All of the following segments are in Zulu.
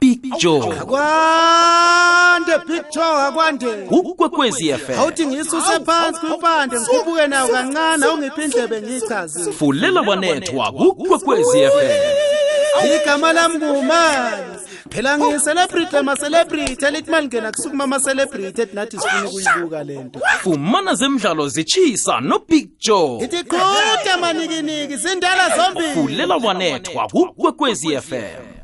Big Joe kwande picture akwande. Ukwekwezi FM awuthi ngisuse phansi kwimpande ngikhuphuke nawo kancane awungiphi indlebe ngiyichazile fulela wanethwa ukwekwezi FM igama lami ngumani phela ngiyi-celebrity ama-celebrity. Elithi malingena kusukuma ama-celebrity ethi nathi sifuna ukuyibuka le nto. Fumana zemidlalo zitshisa no Big Joe. Ithi qhuda manikiniki zindala zombili. Fulela wanethwa ukwekwezi FM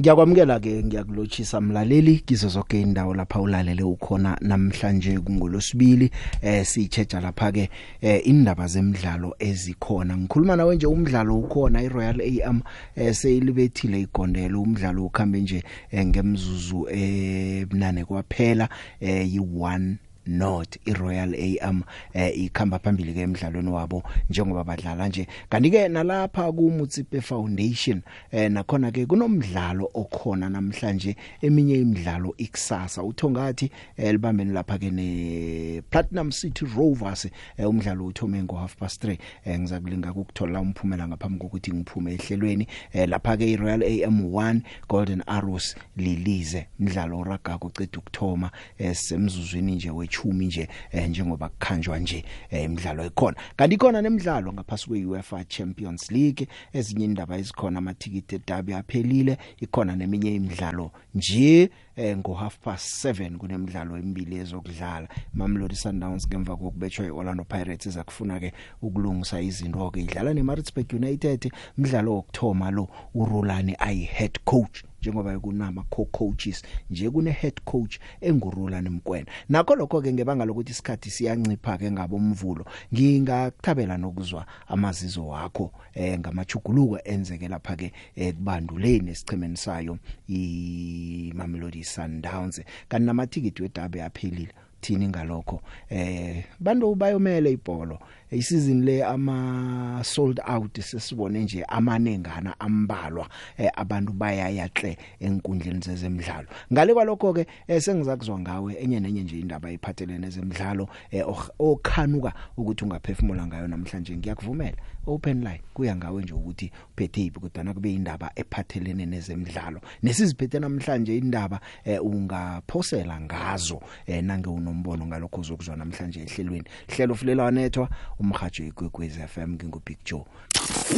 Ngiyakwamukela ke ngiyakulotshisa mlaleli kizo zonke indawo lapha ulalele ukhona namhlanje kungolosibili eh sichecha lapha ke eh indaba zemidlalo ezikhona. Ngikhuluma nawe nje umdlalo ukhona iRoyal AM eh seyilibethile igondelo. Umdlalo ukhambe nje eh, ngemzuzu ebunane kwaphela eh yi1 not iRoyal AM eh ikhamba phambili ke emidlalweni wabo njengoba badlala nje. Kanti ke nalapha ku Mutsipe Foundation eh nakhona ke kunomdlalo okhona namhlanje eminye imidlalo ikusasa. Uthongathi eh, libambeni lapha ke ne Platinum City Rovers eh, umdlalo uthome ngo half past 3 eh, ngizakulinga ukuthola umphumela ngaphambi kokuthi ngiphume ehlelweni. Eh, lapha ke iRoyal AM 1 Golden Arrows lilize. Umdlalo oragako uceda ukuthoma eh, semzuzwini nje we echumi nje eh, njengoba kukhanjwa nje eh, imidlalo ekhona. Kanti khona nemidlalo ngaphasi kweUEFA Champions League ezinye indaba ezikhona amathikiti edabi aphelile ikhona neminye imidlalo nje eh, ngo half past 7 kunemidlalo emibili ezokudlala. Mamelodi Sundowns ngemva kokubetshwa iOrlando Pirates ezakufuna ke ukulungisa izinto ke idlala neMaritzburg United umdlalo wokthoma lo uRulani ayi head coach njengoba kunama co-coaches nje kune head coach engurula nemkwena nakho lokho ke ngebanga lokuthi isikhathi siyancipha ke ngabomvulo ngingakuthabela nokuzwa amazizo wakho eh ngamachuguluko enzeke lapha ke eh, kubanduleni esichemeni sayo iMamelodi Sundowns. Kanti namathikiti wedabe aphelile thini ngalokho eh bantu bayomele ibhola isizini le ama sold out sesibone nje amanengana ambalwa eh, abantu bayayahle enkundleni zezemidlalo. Ngale kwalokho ke eh, sengizakuzwa ngawe enye nenye nje indaba iphathelene nezemidlalo eh, okhanuka ukuthi ungaphefumula ngayo namhlanje. Ngiyakuvumela. Open line kuya ngawe nje ukuthi uphethe ipi kodwa kube indaba ephathelene nezemidlalo. Nesiziphethe namhlanje indaba eh, ungaphosela ngazo eh, nange unombono ngalokho uzokuzwa namhlanje ehlelweni. Hlelo fulela wanethwa umhajo igwegwezi FM ngingu Big Joe.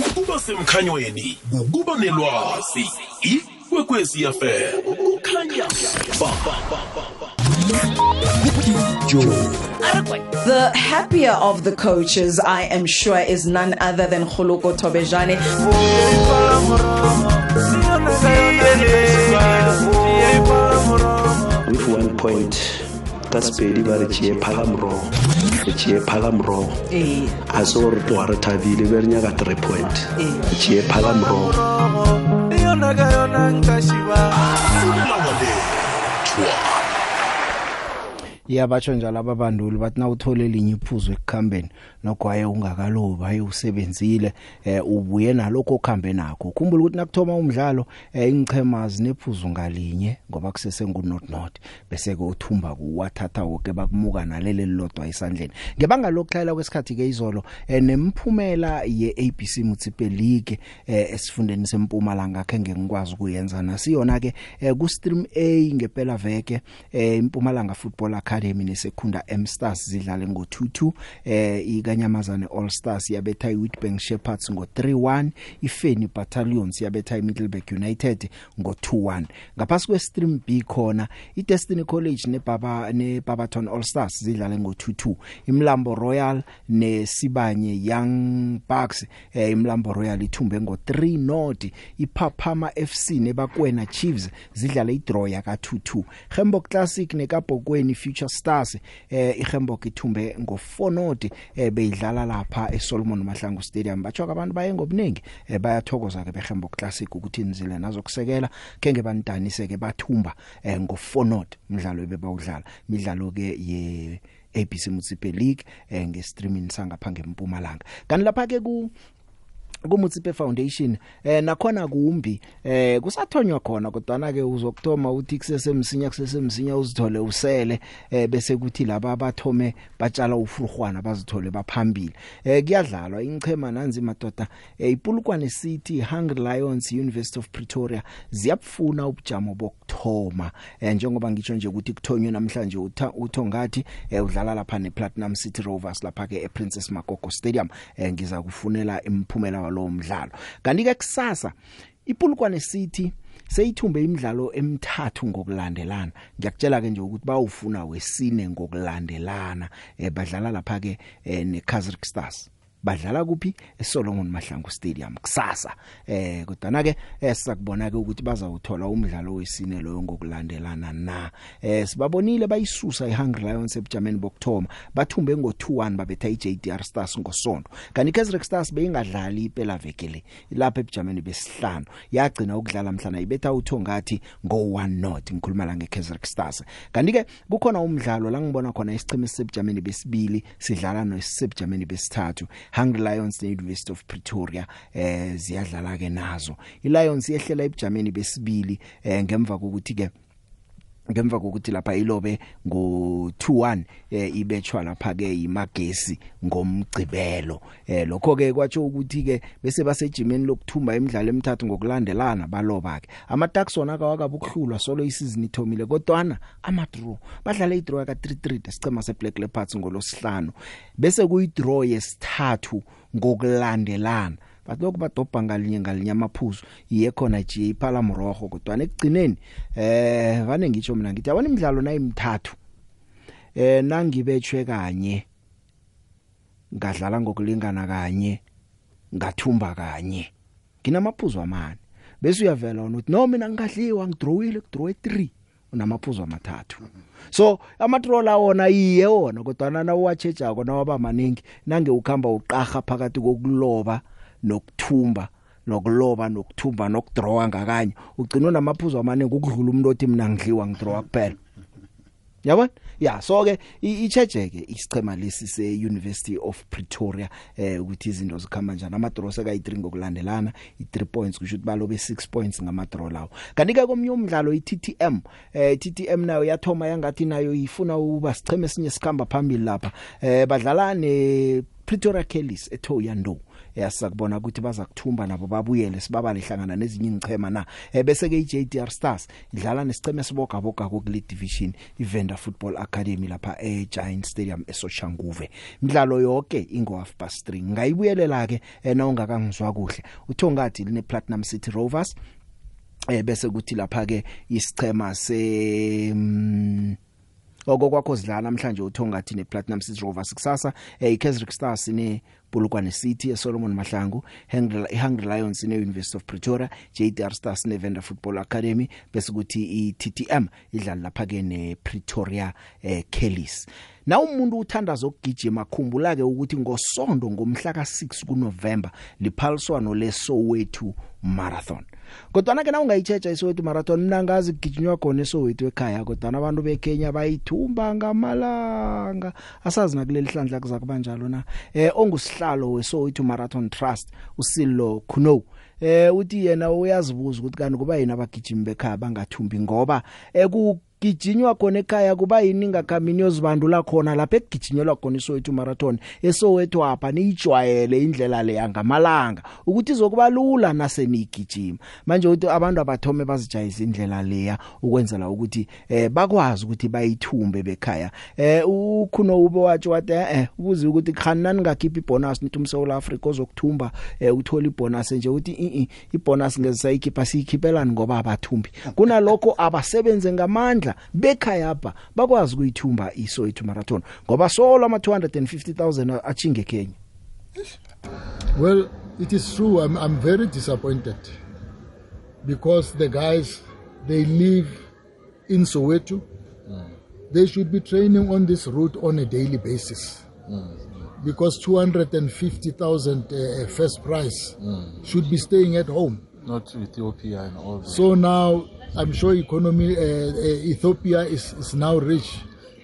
Ukuba semkhanyweni ukuba nelwazi ikwekwezi FM kukhanya The happier of the coaches, I am sure, is none other than Khuluko Tobejane. with one point that's pedi ba re tšee phala morogo re tšee phala morogo Eh, a se gore tloga re thabile be re nyaka three point. Re tšee phala morogo ya batsho njalo ababanduli bathi na uthole linye iphuzo ekukhambeni nogwaye ungakalobi hayi usebenzile eh ubuye nalokho okhambe nakho. Khumbula ukuthi nakuthoma umdlalo eh ingchema zinephuzo ngalinye ngoba kusese ngu not not bese ke uthumba kuwathatha wonke bakumuka nalele lilodwa esandleni. Ngebanga lokuhlayela kwesikhathi ke izolo eh, nemphumela ye ABC Mutsipe League eh, esifundeni sempumalanga khe ngekwazi ukuyenza nasiyona ke eh, ku stream A ngempela veke eh, impumalanga football academy. Nesekunda M Stars zidlale ngo22 eh ikanyamazane All Stars yabetha iWitbank Shepherds ngo31 ifeni Battalions yabetha iMiddleburg United ngo21 ngaphasi kwestream B khona iDestiny College neBaba neBabaton All Stars zidlale ngo22 imlambo Royal nesibanye Young Bucks eh, imlambo Royal ithumbe ngo3 not. iPaphama FC nebakwena Chiefs zidlale idraw yaka22 Gembo Classic nekabhokweni Future Stars eh iGembo ithumbe ngo4 not eh beyidlala lapha eSolomon Mahlangu Stadium. Bachoka abantu baye ngobunengi eh, bayathokoza ke beGembo Classic ukuthi nizile nazokusekela. Kenge banidanise ke bathumba eh, ngo4 not umdlalo ebebawudlala imidlalo ke ye ABC Municipal League eh, nge streaming sangapha ngempumalanga. Kanti lapha ke ku kumutsipe foundation eh nakhona kumbi eh kusathonywa khona kodwa ke uzokthoma uthi kusesemsinya kusesemsinya uzithole usele eh bese kuthi laba abathome batshala ufurhwana bazithole baphambili. Eh kuyadlalwa ingchema nanzi madoda eh, ipulukwane city hungry lions university of pretoria ziyabufuna ubujamo bokthoma eh njengoba ngisho nje ukuthi kuthonywe namhlanje utha- uthongathi eh, udlala lapha neplatinum city rovers lapha ke eprincess magogo stadium. Eh, ngiza kufunela imphumela walowo mdlalo kanti ke kusasa ipulukwane city seyithumbe imidlalo emithathu ngokulandelana. Ngiyakutshela ke nje ukuthi bawufuna wesine ngokulandelana eh, badlala lapha ke eh, neKaizer Stars badlala kuphi? eSolomon Mahlangu Stadium kusasa. Eh kodwa ke esakubona ke ukuthi bazawuthola umdlalo wesine loyo ngokulandelana na. Eh sibabonile bayisusa iHungry Lions ebujameni bokthoma bathumbe ngo2-1 babetha iJDR Stars ngosonto kanti iKaizer Stars beyingadlali iphela vekele lapha ebujameni besihlanu. Yagcina ukudlala mhlana ibetha uthongathi ngo1 not ngikhuluma la ngeKaizer Stars. Kanti ke kukhona umdlalo la ngibona khona isicheme sebujameni besibili sidlala nesebujameni besithathu. Hungry Lions ne University of Pretoria eh ziyadlala ke nazo. iLions yehlela ebujameni besibili eh ngemva kokuthi ke ngemva kokuthi lapha ilobe ngo21 eh ibetshwa lapha ke imagesi ngomgcibelo. Eh lokho ke kwatsho ukuthi ke bese basejimeni lokuthumba imidlalo emithathu ngokulandelana baloba ke amaTucks wona akawakabukuhlulwa solo isizini ithomile kodwana amadraw badlala idraw ka 3-3 desicema seBlack Leopards ngolosihlanu bese kuyidraw yesithathu ngokulandelana. Bathi lokhu badobha ngalinye ngalinye amaphuzu iye khona nje iphala mrogo kodwa nekugcineni eh vane ngitsho mina ngithi yabona imidlalo nayimithathu eh nangibetshwe kanye ngadlala ngokulingana kanye ngathumba kanye nginamaphuzu amane. Bese uyavela wona uthi no mina ngingadliwa ngidrowile kudrowe 3 unamaphuzu amathathu. So amatrola wona iye wona kodwa na wacheja nawaba maningi nange ukhamba uqarha phakathi kokuloba nokuthumba nokuloba nokuthumba nokudrawa ngakanye. Ugcina unamaphuzu amaningi ukudlula umuntu othi mina ngidliwa ngidrawa kuphela. Yabona? Ya so ke ichejeke isichema lesi se University of Pretoria eh ukuthi izinto zikhamba njani. Ama draw seka i3 ngokulandelana i3 points kusho ukuthi balobe 6 points ngama draw lawo. Kanti ke komnye umdlalo iTTM eh TTM nayo yathoma yangathi nayo ifuna uba sicheme esinye sikhamba phambili lapha. Eh badlala ne Pretoria Kellys eThoyando yasakubona ukuthi baza kuthumba nabo babuyele sibabale hlangana nezinye ingchema na. Eh bese ke iJDR Stars idlala nesicheme siboga boga ku League Division iVenda Football Academy lapha eGiant Stadium eSoshanguve. Imidlalo yonke ingo half past 3 ngayibuyelela ke na ungakangizwa kuhle uthongathi line Platinum City Rovers eh bese kuthi lapha ke isichema se mm, okokwakho sidlala namhlanje uthongathi nePlatinum City Rovers kusasa eh, iKaizer Stars ne Polokwane City eSolomon Mahlangu Hungry, Lions ne University of Pretoria JDR Stars ne Venda Football Academy bese kuthi iTTM idlala lapha ke ne Pretoria eh, Kellys. Na umuntu uthanda zokugijima khumbula ke ukuthi ngosonto ngomhla ka6 kuNovember liphaliswano leSoweto Marathon. Kodwa ke na ungayichecha iSoweto Marathon mina ngazi kugijinywa khona eSoweto ekhaya kodwa abantu beKenya bayithumba ngamalanga. Asazi nakuleli hlandla kuzakuba njalo na. Eh ongusihlalo weSoweto Marathon Trust uSilo Kuno eh uthi yena uyazibuza ukuthi kanti kuba yini abagijimi bekhaya bangathumbi ngoba eku gijinywa khona ekhaya kuba yini ngakhamini yozibandula khona lapha egijinyelwa khona iSoweto Marathon. eSoweto apha niyijwayele indlela le yangamalanga ukuthi izokuba lula nasenigijima manje uthi abantu abathome bazijayisa indlela leya ukwenzela ukuthi eh bakwazi ukuthi bayithumbe bekhaya. Eh ukhuno ube wathi wathi eh ubuzi ukuthi khanani ngakhipha ibonus nithi umSouth Africa ozokuthumba eh uthola ibonus nje uthi i ibonus ngezisayikhipha siyikhiphelani ngoba abathumbi. Kunalokho abasebenze ngamandla bekhaya apha bakwazi ukuyithumba iSoweto Marathon ngoba solo ama 250000 achinge Kenya Well, it is true. I'm, I'm very disappointed because the guys, they live in Soweto. They should be training on this route on a daily basis. Because 250,000 uh, first prize should be staying at home. not Ethiopia and all that. So now I'm sure economy uh, uh, Ethiopia is, is now rich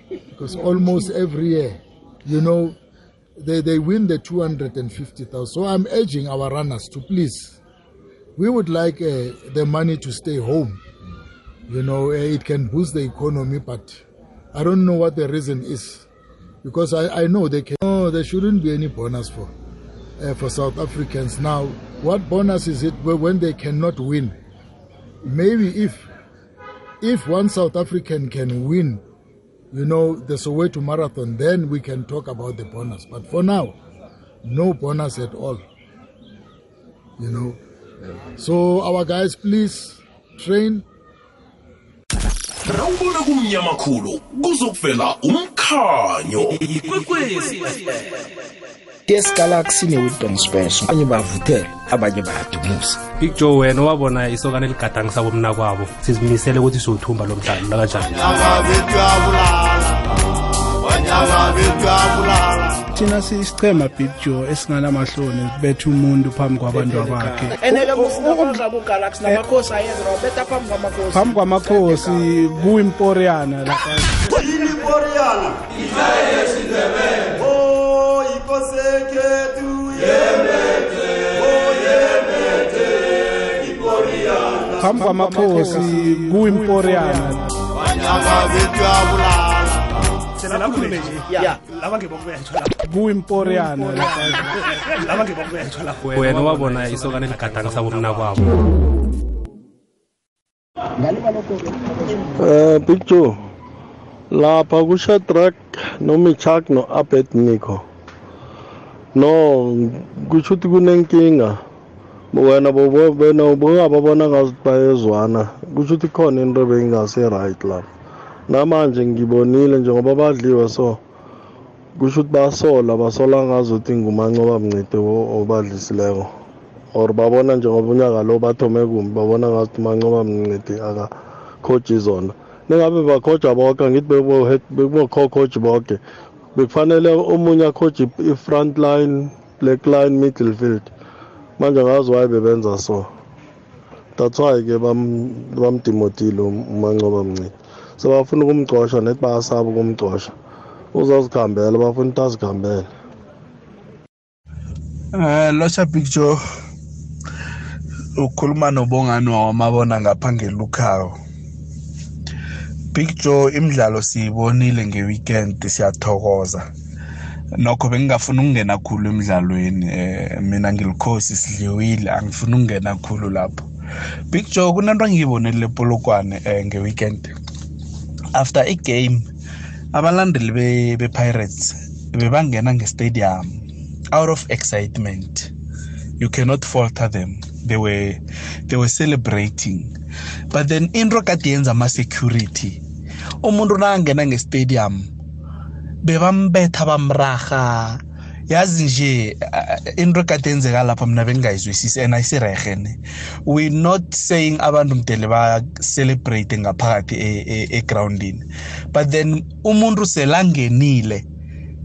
because almost every year, you know, they, they win the 250,000. So I'm urging our runners to please, we would like uh, the money to stay home. You know, uh, it can boost the economy, but I don't know what the reason is. Because I, I know they can, no, there shouldn't be any bonus for, uh, for South Africans. Now, what bonus is it when they cannot win? Maybe if, if one South African can win you know, the Soweto Marathon, then we can talk about the bonus. But for now, no bonus at all. You know. So our guys, please train. Rawubona kumnyama khulu kuzokuvela umkhanyo tes galaxy ne-wisdom space abanye bavuthela abanye bayadumusa. Big joe wena wabona isokane ligadangisa komna kwabo. Sizimisele ukuthi siwuthumba lo mdlalo nakanjani thina siyisichema big joe esinganamahloni betha umuntu phambi kwabantu abakhe. Phambi kwamakhosi kuyimporiana lapha phambi kwamakhosi kuyimporiana kuyimporiana wena wabona isokane ligadangisa komna kwabo. Eh Big Joe lapha ku Shadrack no Michak no Abednego no kusho ukuthi kunenkinga. Wena bobo wena ubungababona ngazi bayezwana. Kusho ukuthi khona into ebeyingase right lapha namanje ngibonile njengoba badliwe so kusho ukuthi basola basola ngazuthi ngumancoba mncide obadlisileko. Or babona njengoba unyaka lo bathome kumbi babona ngazuthi umancoba mncide akakhoji zona. Ningabe bakhoja bonke ngithi bekubokhoji bonke bekufanele omunye akhoji i-front line black line middle field. Manje ngazi why bebenza so. That's why ke bamdimotile umancoba mncide sebafuna ukumcosha nethi bayasaba ukumcosha uzazikhambela bafuna ukuthi azikhambele. Eh Locha Big Joe ukhuluma nobongani wamabona ngapha ngelukhayo Big Joe imidlalo siyibonile ngeweekend siyathokoza. Nokho bengingafuna ukungena khulu emidlalweni eh mina ngilikhosi sidliwile angifuni ukungena khulu lapho. Big Joe kunento engiyibonile lepolokwane eh ngeweekend. After igame abalandeli be, be Pirates bebangena ngestadium out of excitement. You cannot falter them. They were they were celebrating. But then into kade yenza ama-security umuntu nakangena ngestadium bebambetha bamraha yazi nje uh, into kade yenzeka lapha mina bengingayizwisisi and ayisirehe ne. We not saying abantu mdele ba-celebrate ngaphakathi egrawundini but then umuntu selangenile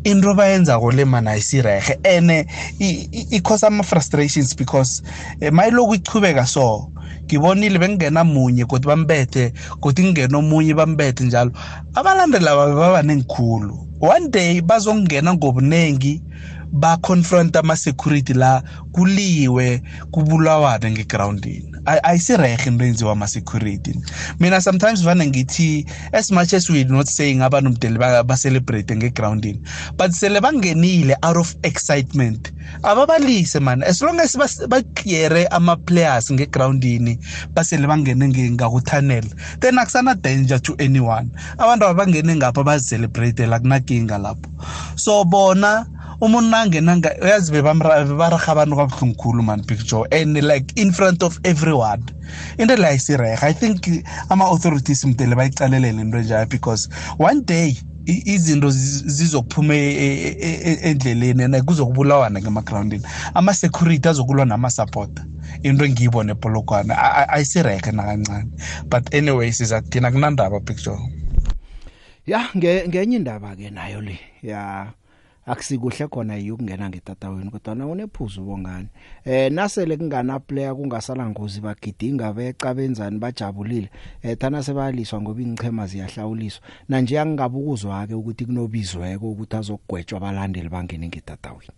into bayenzako le mana ayisirehe and i-cause ama-frustrations because um mayiloku ichubeka so ngibonile bengingena munye kodwa bambethe kodwa ingena omunye bambethe njalo. Abalandeli aba babanengi khulu one day bazongena ngobunengi ba-confront ama-security la kuliwe kubulawane ngegrawundini ayisirehe into enziwa ama-security mina sometimes vane ngithi as much as we're not saying abantu mdele ba-celebrate ngegrawundini but sele bangenile out of excitement. Ababalise man as long as bacleare ama-players ngegrawundini basele bangene ngakutunnel then akusana danger to anyone. Abantu ababangene ngapha bazicelebrate la kunakinga lapho. So bona umuntu nangenanga uyazi bebaraha abantu kabuhlungu khulu man picture and like in front of everyone into le ayisirehe i think ama-authorities mdele bayicalelele into enjaya because one day izinto zizokuphuma endleleni and kuzokubulawana ngemagrawundini ama-security azokulwa nama-supporter into engiyibone epolokwane ayisirehe nakancane. But anyway siza kuthina kunandaba picture ya ngenye indaba ke nayo le ya akusikuhle khona yikungena ngetatawini kodwa na unephuzu bongani. Eh nasele kungana player kungasala ngozi bagidinga beca benzani bajabulile. Eh thana sebaliswa ngoba ingchema ziyahlawuliswa. Manje yangingabukuzwa ke ukuthi kunobizweko ukuthi azogwetshwa abalandeli bangene ngetatawini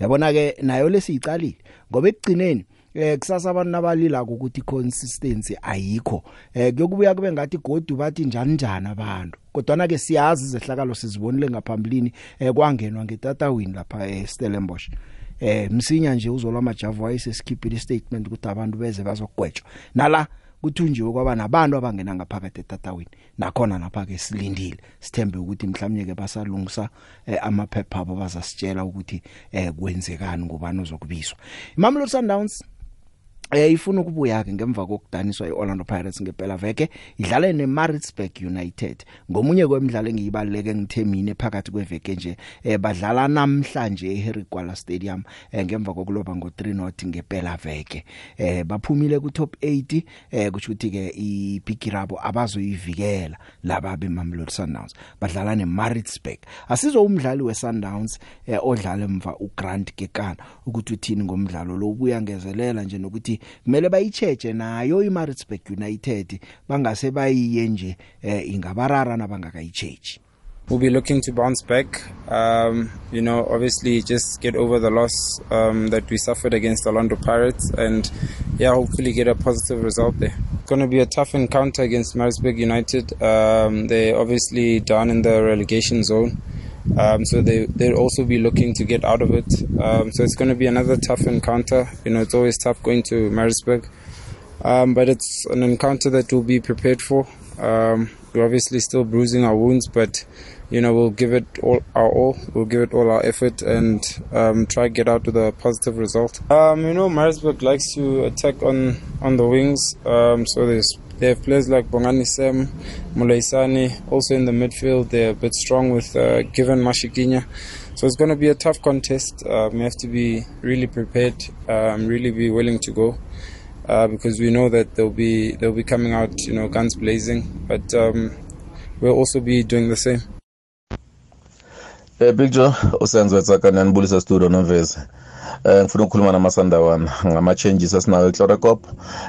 yabona ke nayo lesiyicalile ngoba ekugcineni eh kusasa abantu nabalila ukuthi consistency ayikho. Eh kuyokubuya kube ngathi godu bathi njani njani abantu. Kodwa na ke siyazi izehlakalo sizibonile ngaphambilini eh kwangenwa ngetatawini lapha eStellenbosch eh msinya nje uzolwa majavu wayesesikhiphile statement ukuthi abantu beze bazogwetshwa nala kuthunjiwe kwaba nabantu abangena ngaphakathi etatawini nakhona lapha ke silindile. Sithembe ukuthi mhlawumnye ke basalungisa eh, amaphepha abo bazasitshela ukuthi eh kwenzekani ngubani ozokubizwa. Mamelodi Sundowns Eh ifuna ukubuya ke ngemva kokudaniswa iOrlando Pirates ngempela veke idlale neMaritzburg United. Ngomunye kwemidlalo engiyibaleke ngithemine phakathi kweveke nje eh badlala namhlanje eHarry Gwala Stadium eh, ngemva kokuloba ngo3 not ngempela veke. Eh baphumile ku top 8 eh kusho ukuthi ke iBigirabo abazoyivikela laba beMamelodi Sundowns. Badlala neMaritzburg. Asizo umdlali weSundowns eh, odlala emva uGrant Gekana. Ukuthi uthini ngomdlalo lo? Ubuya ngezelela nje nokuthi kumele bayicheche nayo iMaritzburg United bangase bayiye nje eh, ingabarara nabangakayichechi We'll be looking to bounce back. Um, you know, obviously, just get over the loss um, that we suffered against Orlando Pirates, and yeah, hopefully get a positive result there. It's going to be a tough encounter against Marisburg United. Um, they're obviously down in the relegation zone, um, so they they'll also be looking to get out of it. Um, so it's going to be another tough encounter. You know, it's always tough going to Marisburg, um, but it's an encounter that we'll be prepared for. Um, we're obviously still bruising our wounds, but you know we'll give it all our all. We'll give it all our effort and um, try get out with a positive result. Um, you know, Marisburg likes to attack on on the wings. So there's they have players like Bongani Sem, Mulaisani, also in the midfield. They're a bit strong with uh, Given Mashikinya. So it's going to be a tough contest. Um, we have to be really prepared, um, really be willing to go. Uh, because we know that they'll be they'll be coming out, you know, guns blazing. But um, we'll also be doing the same. Eh Big Joe usenzo etsakana nibulisa studio nomvezi. Eh ngifuna ukukhuluma namasandawana. Ngama changes asinayo eCloracop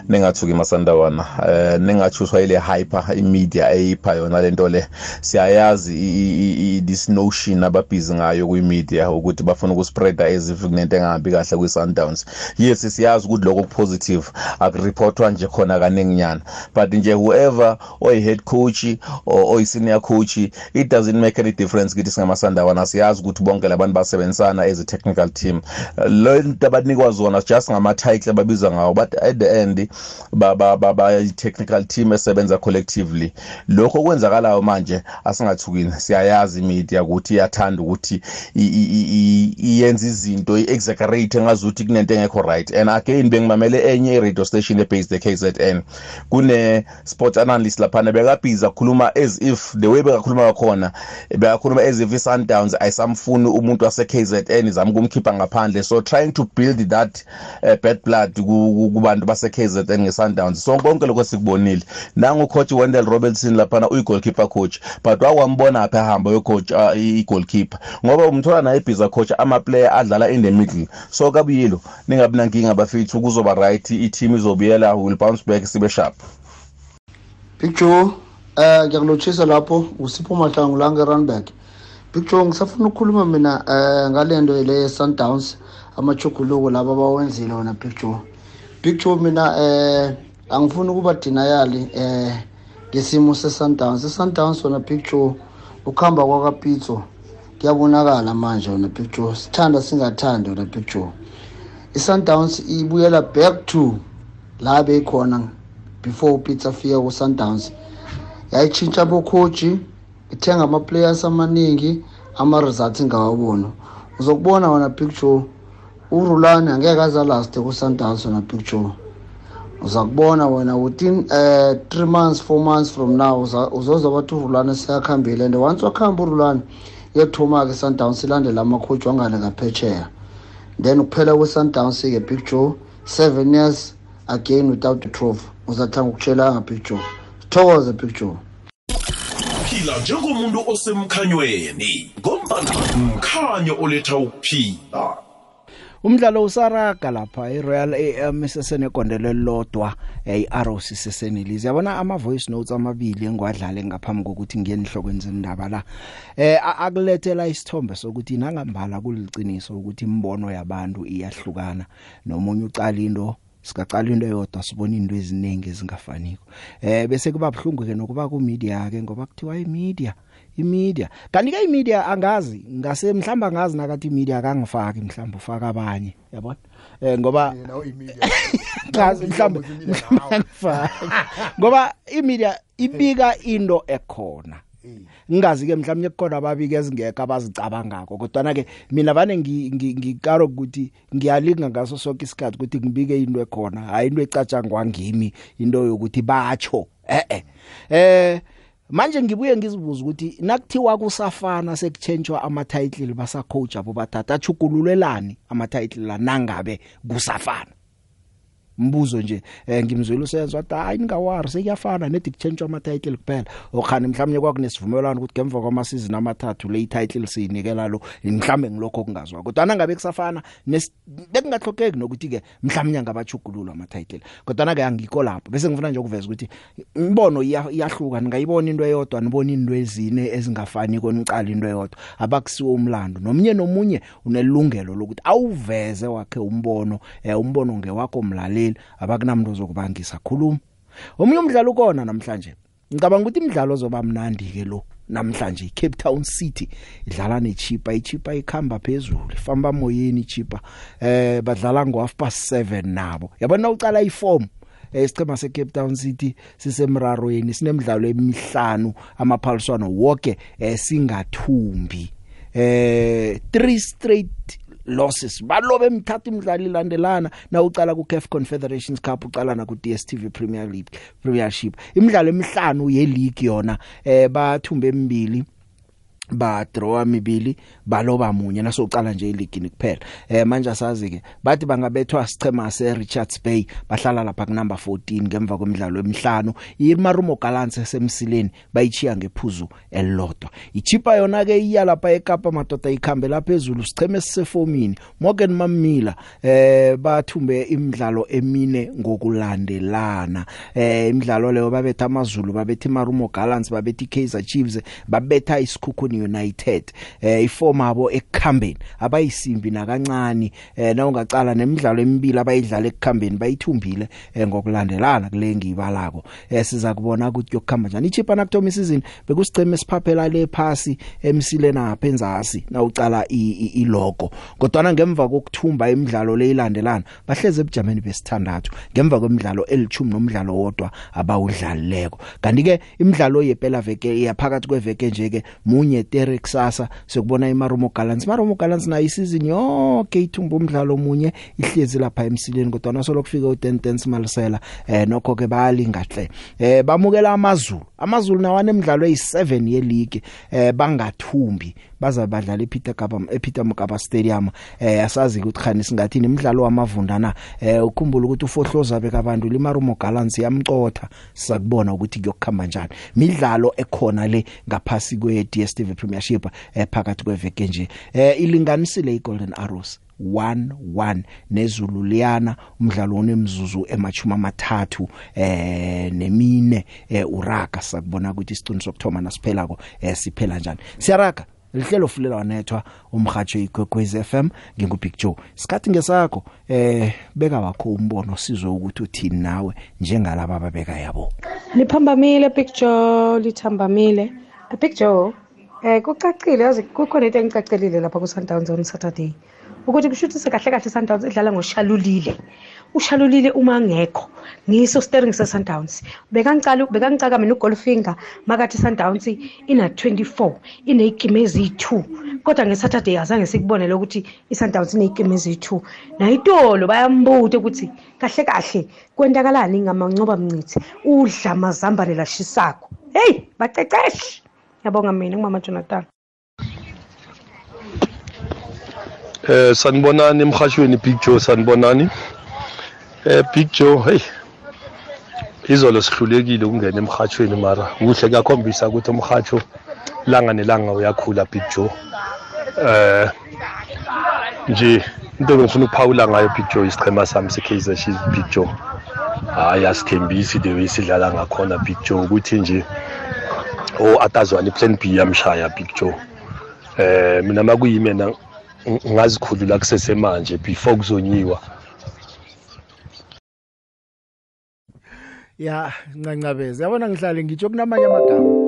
ningathuki masandawana. Eh ningathuswa ile hyper imedia eyipha yona lento le. Siyayazi this notion ababhizi ngayo kwimedia ukuthi bafuna ukuspreada as if kunento engahambi kahle kwi-Sundowns. Yes siyazi ukuthi lokho positive akureportwa nje khona kaninginyana but nje whoever oyi head coach or oyi senior coach it doesn't make any difference kithi singamasandawana. Siyazi ukuthi bonke labantu basebenzisana as a technical team. Lo nto abanikwa zona just ngama-title ababiza ngawo but at the end ba-technical team esebenza collectively. Lokho okwenzakalayo manje asingathukini siyayazi imedia ukuthi iyathanda ukuthi iyenza izinto i-exaggerate engazuthi kunento engekho right. And again bengimamele enye i-radio station ebased e-KZN kune-sport analyst laphana bekabhiza kukhuluma as if the way bekakhuluma kakhona bekakhuluma as if i-sundowns ayisamfuni umuntu wase-KZN izama ukumkhipha ngaphandle. So trying to build that uh, bad blood kubantu base-KZN nge-Sundowns. So konke lokho sikubonile. Nangu coach Wendell Robertson laphana uyi-goalkeeper coach but wakwambona apha ehamba yocoach uh, i-goalkeeper. Ngoba umthola naye ibhiza coach ama-player adlala in the middle. So kabuyilo. Ningabi nankinga bafethu kuzoba right i-team izobuyela will bounce back sibe sharp. Big Joe eh ngiyakulotshisa lapho usipho mahlangu la nge-Randburg Big Joe ngisafuna ukukhuluma mina eh ngalento le Sundowns amachuguluko laba abawenzile wona Big Joe. Big Joe mina eh angifuni ukuba denial eh ngesimo se-Sundowns. i-Sundowns wona Big Joe ukuhamba kwakapitso kuyabonakala manje wona Big Joe. Sithanda singathandi wona Big Joe. i-Sundowns ibuyela back to la beyikhona before upitso afika ku-Sundowns. Yayitshintsha abokhoji ithenga ama-players amaningi ama-results ingawaboni uzokubona wona Big Joe urulani angeke aze alaste ku-Sundowns wona Big Joe. Uza kubona wena within uh, three months four months from now uzozwa bathi urulane seyakhambile. And once wakhamba urulane iyothuma-ke i-sundowns ilandele amakhoji wangale ngaphetsheya. Then ukuphela kwe-sundowns-ke big joe seven years again without a trophy. Uzathanga ukutshelanga big joe. Thokoze big joe. Phila njengomuntu osemkhanyweni mkhanyo oletha ukuphila. Umdlalo usaraga lapha iRoyal AM isesenegondelo elilodwa iROC sesenelise yabona ama voice notes amabili engwadlale ngaphambi kokuthi ngiye enihlokweni zendaba la. Eh akulethela isithombe sokuthi nangambala kuliciniso ukuthi imbono yabantu iyahlukana. Nomunye ucala into sikacala into yodwa sibona into eziningi ezingafaniko. Eh bese kuba bhlungu ke nokuba ku media ke ngoba kuthiwa imedia imedia. Kanti ke imedia angazi ngase mhlamba ngazi nakathi imedia akangifaki mhlamba ufaka abanye yabona? Eh ngoba ngazi mhlamba mhlamba ngifaki ngoba imedia ibika into ekhona. Ngazi ke mhlawumnye kukhona ababike ezingekho abazicabangako kodwa ke mina vane ngikaro ukuthi ngiyalinga ngaso sonke isikhathi ukuthi ngibike into ekhona. Hayi into ecatshangwa ngimi into yokuthi batsho eh eh eh manje ngibuye ngizibuza ukuthi nakuthiwa kusafana sekuchentshwa ama title basa coach abo bathatha achugululelani ama title la nangabe kusafana? Mbuzo nje eh, ngimzwela usenzo wathi hayi ningawari sekuyafana nedi kuchentshwa ama title kuphela. Okhani mhlawumnye kwakunesivumelwano ukuthi ngemva kwama season amathathu le title siyinikela lo mhlawumbe ngilokho kungazwa kodwa nangabe kusafana bekungahlokeki nokuthi ke mhlawumnye ngabachugululwa ama title kodwa ke angikho lapho. Bese ngifuna nje ukuveza ukuthi imbono iya- iyahluka. Ningayibona into eyodwa nibona into ezine ezingafani konicala into eyodwa. Abakusiwe umlando. Nomnye nomunye unelungelo lokuthi awuveze wakhe umbono eh, umbono ngewakho mlaleli. Abakunamuntu ozokubangisa khuluma. Omunye umdlalo ukona namhlanje? Ngicabanga ukuthi imidlalo ozoba mnandi ke lo namhlanje. iCape Town City idlala neChipa iChipa ikhamba phezulu ifamba moyeni iChipa eh badlala ngo half past 7 nabo. Yabona ucala iform? Esichema seCape Town City sisemrarweni sinemidlalo emihlanu amaphaliswano wonke eh, singathumbi. Eh 3 straight losses. Balobe emthatha imidlalo ilandelana na ucala ku CAF Confederations Cup ucala na ku DStv Premier League Premiership. Imidlalo emihlanu ye league yona eh bathumbe emibili ba draw amibili baloba munye nasocala nje iligini kuphela eh manje asazi ke bathi bangabethwa sichema se Richards Bay bahlala lapha ku number 14 ngemva kwemidlalo emihlanu. iMarumo Gallants esemsileni bayichiya ngephuzu elilodwa. Ichipa yona ke iya lapha eKapa madoda ikhambela phezulu sicheme sisefomini Morgan Mamila eh bathumbe imidlalo emine ngokulandelana. Eh imidlalo leyo babetha amazulu babetha iMarumo Gallants babetha iKaizer Chiefs babetha isikhukhuni United eh iform abo ekukhambeni abayisimbi nakancane eh na ungacala nemidlalo emibili abayidlala ekukhambeni bayithumbile eh, ngokulandelana kule ngibalako eh siza kubona ukuthi yokukhamba njani. Ichipa nakuthoma isizini bekusicheme siphaphela le phasi emsileni apha enzasi na ucala ilogo kodwa ngemva kokuthumba imidlalo le ilandelana bahleze ebujameni besithandathu ngemva kwemidlalo elithumi nomdlalo wodwa abawudlalileko. Kanti ke imidlalo yephela veke yaphakathi kweveke nje ke munye tere kusasa sokubona iMarumo Gallants. iMarumo Gallants nayo isizini yonke ithumba umdlalo munye ihlezi lapha emsileni kodwa nasolo kufika uTenten Malisela eh nokho ke bayalingahle eh bamukela amazulu. amazulu nawane emidlalo eyi7 ye league eh bangathumbi. Baza badlala ePeter Kapa ePeter Mokaba Stadium. Eh asazi ukuthi khani singathi nemidlalo wamavundana. Eh ukhumbula ukuthi ufohloza bekabantu limarumo Gallants yamcotha. Sizakubona ukuthi kuyokukhamba njani. Midlalo ekhona le ngaphasi kwe DStv Premiership eh phakathi kweveke nje. Eh ilinganisile iGolden Arrows 1-1 nezulu liyana umdlalo onemzuzu emachuma amathathu eh nemine eh uraga. Sakubona ukuthi isiqiniso sokuthoma nasiphelako eh siphela njani. Siyaraga lihlelo fulela wanethwa umhajo igwegwez FM ngingubig Joe. Sikhathi ngesakho eh beka wakho umbono sizwe ukuthi uthini nawe njengalabo ababeka yabo. Liphambamile big joe lithambamile big joe eh kucacile yazi kukhona into engicacelile lapha ku Sundowns on Saturday. Ukuthi kushuthise kahle kahle Sundowns idlala ngoshalulile ushalulile uma ngekho. Ngiso steering se Sundowns bekangicala bekangicaka mina uGolfinger makathi Sundowns ina 24 ineyigime ezi2 kodwa ngeSaturday azange sikubone ukuthi iSundowns ineyigime ezi2 nayitolo bayambuta ukuthi kahle kahle kwendakalani? Ngamancoba mncithi udla mazambane lashisako. Hey baceceshi yabonga mina ngumama Jonathan. Eh sanibonani emhashweni Big Joe sanibonani. Eh Big Joe hey izolo sihlulekile ukungena emhashweni mara. Kuhle kuyakhombisa ukuthi umhacho langa nelanga uyakhula big joe. Eh nje into ngifuna ukuphawula ngayo big joe isichema sami se-kaizer chiefs big joe. Hayi asithembisi the way sidlala ngakhona big joe. Ukuthi nje o atazwana i-plan b yamshaya joe. Eh mina makuyimena ngazikhulula kusesemanje before kuzonyiwa. Ya ncancabeza yabona ngihlale ngitsho kunamanye amagama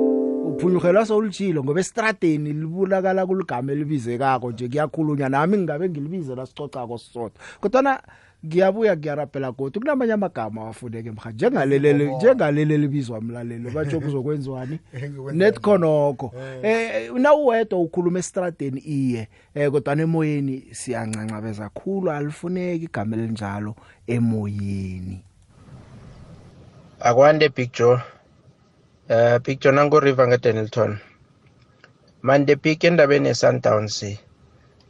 uphunyuhelwa sowulitshilo ngoba estradeni libulakala kuligama elibizekako nje kuyakhulunywa nami ngingabe ngilibize la sicocako sisodwa. Kodwa ngiyabuya ngiyarapela kodwa kunamanye amagama wafuneke mha njengalelele njengalelele libizwa umlaleli batsho kuzokwenziwani? Net khonokho eh nawuwedwa ukhuluma estradeni iye eh kodwa emoyeni siyancancabeza kakhulu alifuneki igama elinjalo emoyeni. Akwande big joe. Uh, big joe nangu river ngedenilton man the big endabeni ye-sundowns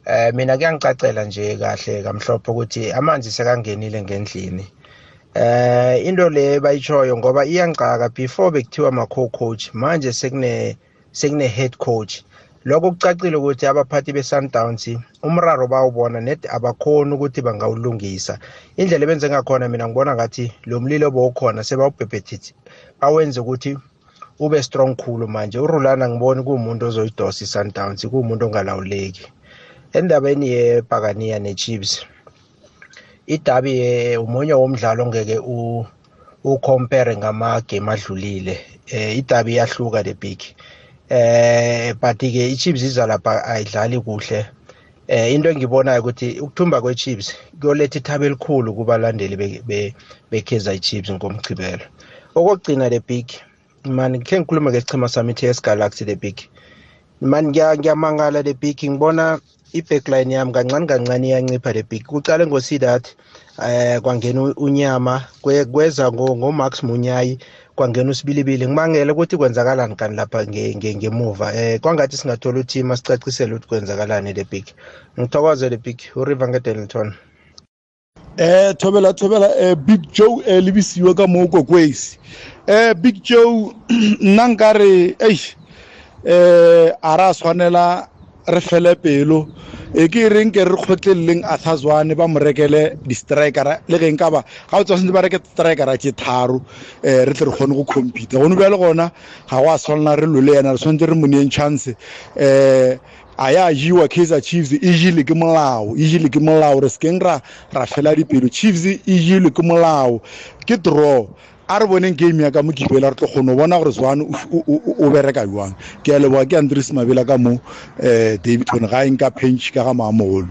eh mina kuyangicacela nje kahle kamhlophe ukuthi amanzi sekangenile ngendlini. Eh into le bayitshoyo ngoba iyangicaka before bekuthiwa ma co-coach manje sekune sekune head coach. Lokho kucacile ukuthi abaphathi be-sundowns umraro bawubona net abakhoni ukuthi bangawulungisa. Indlela ebenze ngakhona mina ngibona ngathi lo mlilo bowukhona sebawubhebhethithe bawenze ukuthi ube strong khulu manje. Urulana ngiboni kuwumuntu ozoyidosa i-sundowns kuwumuntu ongalawuleki. Endabeni yebhakaniya ne-chiefs idabi umunye womdlalo ongeke ucompare ngama-game adlulile. Um idabi iyahluka le big. Eh but-ke i-chiefs iza lapha ayidlali kuhle. Eh into engibonayo ukuthi ukuthumba kwe-chiefs kuyoletha ithaba elikhulu kubalandeli be-kaizer chiefs ngomchibelo okokugcina le big mani khe ngikhulume ngesichima sami i-ts galaxy le big. Mani ngiyamangala le big. Ngibona i-backline yami kancane kancane iyancipha le big. Kucale ngosidat eh kwangena unyama kweza ngomax munyayi kwangena usibilibili. Ngimangele ukuthi kwenzakalani kani lapha ngemuva. Eh kwangathi singathola uthima sicacisele ukuthi kwenzakalani le big. Ngithokoze le big. Uriver ngedenilton eh thobela thobela eh big joe eh lebisiwe ka mo kokwesi eh big joe nna nkare ei eh a ra tshwanela re fele pelo. E ke reng ke re kgotleleleng athazwane ba mo rekele di-strikera. Le ge nka ba ga o tswa sentse ba reke strikera tse tharo. Um re tle re kgone go compete gone bjale gona ga go a tshwanela re lole yana re tshwanetse re mo neng chance um a ya jiwa kaizer chiefs e jile ke molao e jile ke molao. Re sekeng ra ra fela dipelo. Chiefs e jile ke molao. Ke draw. A re boneng game ya ka mo kipela re tlo kgone go bona gore zwane o bereka jwang. Ke a leboga ke andres mabela ka mo um david hone ga e nka pench ka ga maamogolo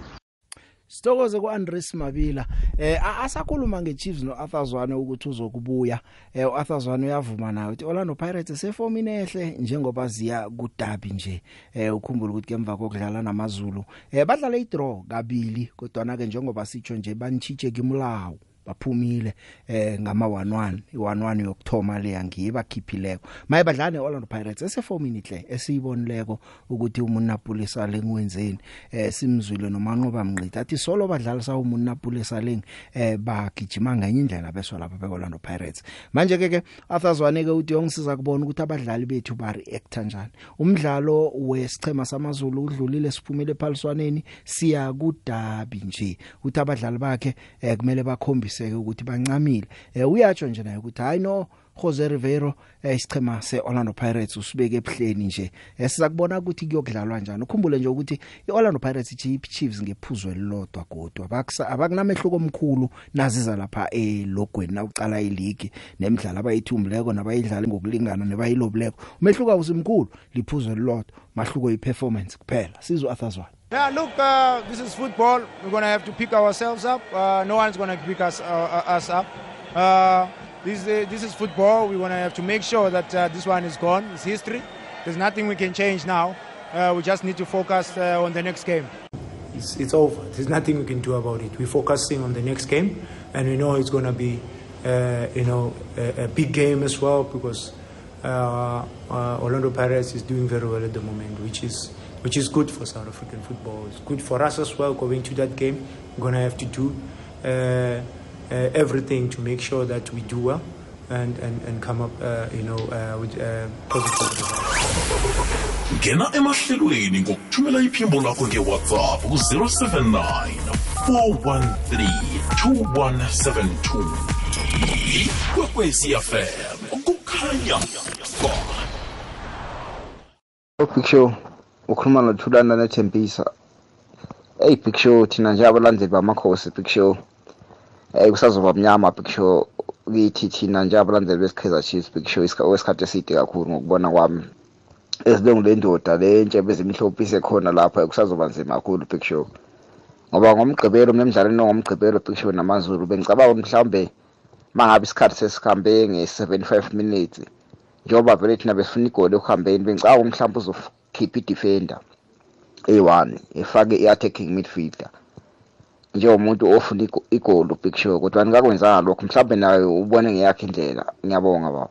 Sithokoze kuAndres Mabila eh asakhuluma ngeChiefs noArthur Zwane ukuthi uzokubuya. Eh uArthur Zwane uyavuma nawe uthi Orlando Pirates sefomini ehle njengoba ziya kudabi nje. Eh ukhumbula ukuthi kemva kokudlala namaZulu eh badlala idraw kabili kodwa na ke njengoba sitsho nje banchitshe kimlawo baphumile eh ngama 11 i11 yokthoma le yangibakhipileko maye badlala neOrlando Pirates esefomini hle esiyibonileko ukuthi umunapulisa lengwenzeni eh simzwile nomanqoba mnqitha athi solo badlala sa umunapulisa leng eh bagijima ngenye indlela beswa lapha beOrlando Pirates. Manje ke ke Arthur ke uthi yongisiza kubona ukuthi abadlali bethu ba react kanjani umdlalo wesichema samazulu udlulile siphumile ephaliswaneni siya kudabi nje. Uthi abadlali bakhe eh kumele bakhombise qiniseke ukuthi bancamile. Eh uyatsho nje naye ukuthi hayi no Jose Rivero eh isichema seOrlando Pirates usibeke ebuhleni nje. Esiza kubona ukuthi kuyokudlalwa kanjani ukhumbule nje ukuthi iOrlando Pirates iChiefs ngephuzo elilodwa kodwa abaksa abakunamehluko omkhulu naziza lapha elogweni na uqala ileague nemidlalo abayithumbileko nabayidlala ngokulingana nebayilobuleko. Umehluko awusimkhulu liphuzo elilodwa mahluko yiperformance kuphela. Sizwe Arthur Yeah, look, uh, this is football. We're going to have to pick ourselves up. Uh, no one's going to pick us, uh, us up. Uh, this, uh, this is football. We're going to have to make sure that uh, this one is gone. It's history. There's nothing we can change now. Uh, we just need to focus uh, on the next game. It's, it's over. There's nothing we can do about it. We're focusing on the next game, and we know it's going to be, uh, you know, a, a big game as well because uh, uh, Orlando Pirates is doing very well at the moment, which is which is good for South African football. It's good for us as well going to that game. We're going to have to do uh, uh, everything to make sure that we do well and, and, and come up, uh, you know, uh, with uh, positive results. ngena emahlelweni ngokuthumela iphimbo lakho ngewhatsapp ku-079 413 2172 ikwekwecfm kukhanya Big Show ukhuluma nothulana nethembisa hey Big Show thina nje abalandeli bamakhosi Big Show. Hey kusazoba mnyama Big Show. Kithi thina nje abalandeli besikhiza Chiefs Big Show isikhathi wesikhathi eside kakhulu ngokubona kwami. Esilungu le ndoda le ntshebe ezimhlophe isekhona lapha kusazoba nzima kakhulu Big Show. Ngoba ngomgqibelo nemidlalweni ngomgqibelo Big Show namazulu bengicabanga ukuthi mhlawumbe mangabe isikhathi sesikhambe nge-75 minutes njengoba vele thina besifuna igoli ekuhambeni bengicabanga mhlawumbe uzokhipha i-defender eyi-one efake i-attacking midfielder. Njengomuntu ofuna igo- igoli ubig show kodwa nikakwenzanga lokho. Mhlawumbe nayo ubone ngeyakhe indlela. Ngiyabonga baba.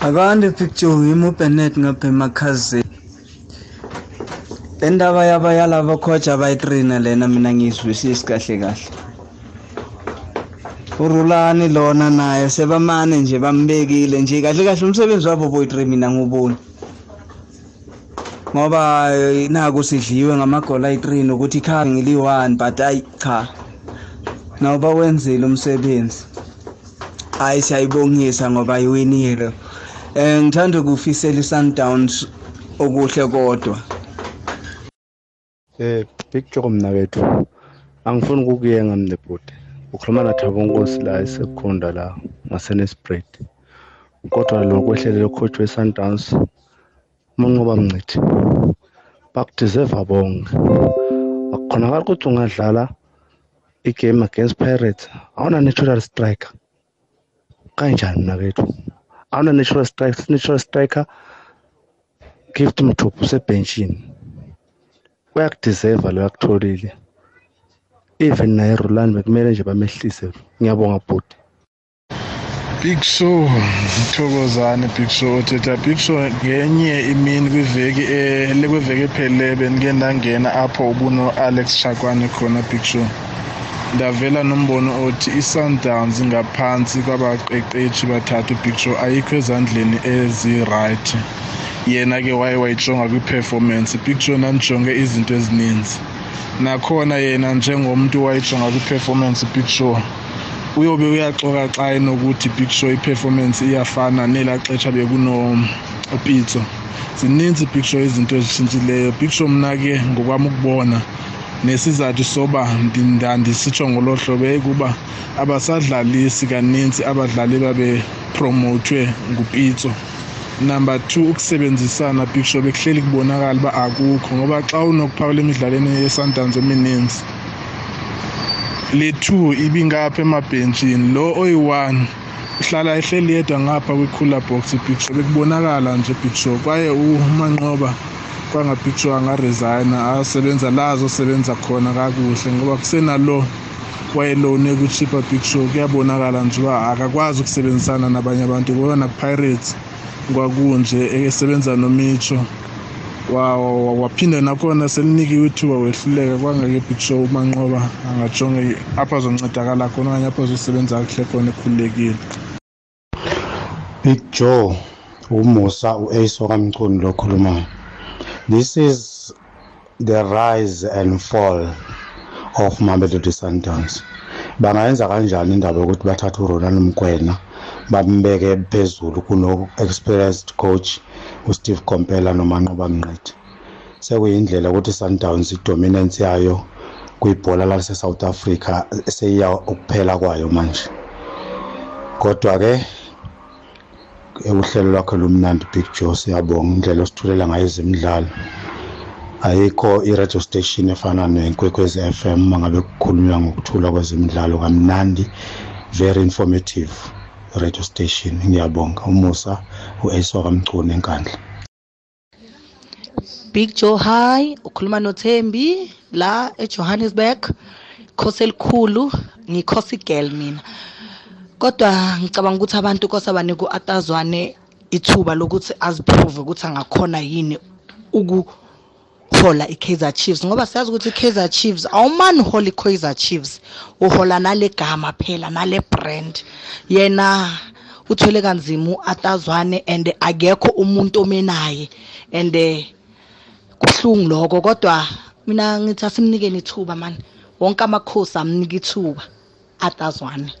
Akande picture ngimi ubenet ngapha emakhazeni. Le ndaba yabayala abakhoja abayitrina lena mina ngiyizwisisi kahle kahle. Urulani lona naye sebamane nje bambekile nje. Kahle kahle umsebenzi wabo boyitri mina nguboni. Ngoba eh, naku sidliwe ngamagoli ayi-3 ukuthi ikhabe ngili-1 but ayi cha. Nawuba wenzile umsebenzi hayi siyayibongisa ngoba iwinile um ngithanda ukufisela i-sundowns okuhle kodwa. Eh Big Joe mnakethu. Angifuni ukukuyenga mne bhuti. Ukhuluma naThabo Nkosi la esekhunda la ngaseNespread. Kodwa lo kwehlelele coach weSundowns umanqoba mncithi. Bakudeserve bonke. Akukhonakala ukuthi ungadlala igame against Pirates. Awuna natural striker. Kanjani mnakethu? Awuna natural striker, natural striker gift mthuphu sebenchini. uyakudeserva lo yakutholile even naye Roland bekumele nje bamehlise. Ngiyabonga bhuti. Big Show ngithokozane Big Show thetha Big Show ngenye imini kwiveki eh lekweveki ephelele benike ndangena apho ubuno Alex Chakwane khona Big Show. Ndavela nombono othi i-Sundowns ngaphansi kwabaqeqeshi bathathu Big Show ayikho ezandleni ezi-right. Yena ke waye wayijonga kwi-performance. Big Show nandijonge izinto ezininzi. Nakhona yena njengomuntu wayijonga kwi-performance Big Show. Uyobe uyaxoka xa enokuthi Big Show i-performance iyafana nelaa xesha bekunopitso zininzi Big Show izinto ezitshintshileyo. Big Show mna ke ngokwam ukubona nesizathu soba ndandisitsho ngolo hlobo yayikuba abasadlalisi kaninzi abadlali babepromothwe ngupitso number two ukusebenzisana Big Show bekuhleli kubonakala uba akukho ngoba xa unokuphawula emidlalweni ye-Sundowns emininzi le two ibingapha emabhentshini. Lo oyi-one uhlala ehleli yedwa ngapha kwi-cooler box Big Show bekubonakala nje Big Show kwaye umanqoba kwanga Big Show angaresigna asebenza la azosebenza khona kakuhle ngoba kusenalo wayelone kuchipa Big Show kuyabonakala nje uba akakwazi ukusebenzisana nabanye abantu ngoba nakupirates kwakunje esebenza nomicho wa- wa- waphinda nakhona selinikiwe ithuba wehluleka kwangeke Big Show umanqoba angajonge apho azoncedakala khona okanye apho azosebenza kakuhle khona ekhululekile. Big Joe umusa uAce kamcuni lo khulumayo this is the rise and fall of Mamelodi Sundowns bangayenza kanjani indaba yokuthi bathathe uRonald Mkwena? Bambeke phezulu kuno experienced coach uSteve Kompela nomanqoba Mnqithi sekuyindlela ukuthi Sundowns idominance yayo kwibhola lase South Africa seyiya ukuphela kwayo manje. Kodwa ke uhlelo lwakhe lumnandi Big Joe siyabonga. Indlela osithulela ngayo ezemidlalo. Ayikho i-radio station efana nenkwekwezi FM mangabe kukhulunywa ngokuthula kwezemidlalo kamnandi very informative. Radio station ngiyabonga. Umusa uAce kamcuni enkandla. Big Joe hi. Ukhuluma noThembi la eJohannesburg. Khosi elikhulu ngikhosi girl mina. Kodwa ngicabanga ukuthi abantu kose abanike u-atazwane ithuba lokuthi aziprove ukuthi angakhona yini uku hola i-Kaizer Chiefs. Ngoba siyazi ukuthi i-Kaizer Chiefs awumani uhola i-Kaizer Chiefs? Uhola nale gama phela nale brand. Yena uthwele kanzima atazwane and akekho umuntu omenaye. And kuhlungu lokho kodwa mina ngithi asimnikeni ithuba man. Wonke amakhosi amnika ithuba atazwane.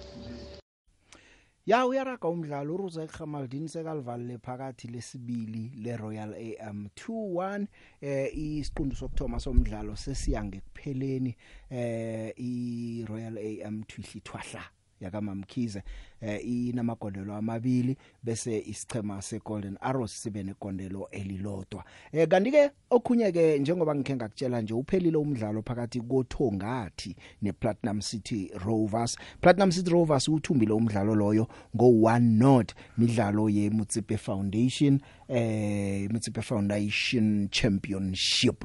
Ya uyaraga umdlalo uRuza Khamaldini sekalivalile phakathi lesibili leRoyal AM 2-1 eh isiqundu sokthoma somdlalo sesiya ngekupheleni eh iRoyal AM Twihli Thwahla yakamamkhize eh inamagondelo amabili bese isichema seGolden Arrows sibe negondelo elilodwa. Eh kanti ke okhunye ke njengoba ngikhe ngakutshela nje uphelile umdlalo phakathi koThongathi nePlatinum City Rovers. Platinum City Rovers uthumbile umdlalo loyo ngo 1 not midlalo yeMutsipe Foundation eh Mutsipe Foundation Championship.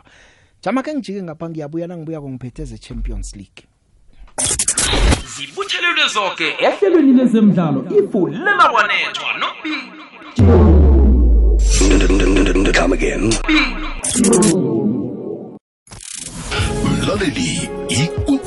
Jama ke ngijike ngapha ngiyabuya nangibuya ngiphethe ze Champions League. Zibuthelelwe zonke ehlelweni lezemidlalo ifulela wanethwa nobig Come again. Mlaleli,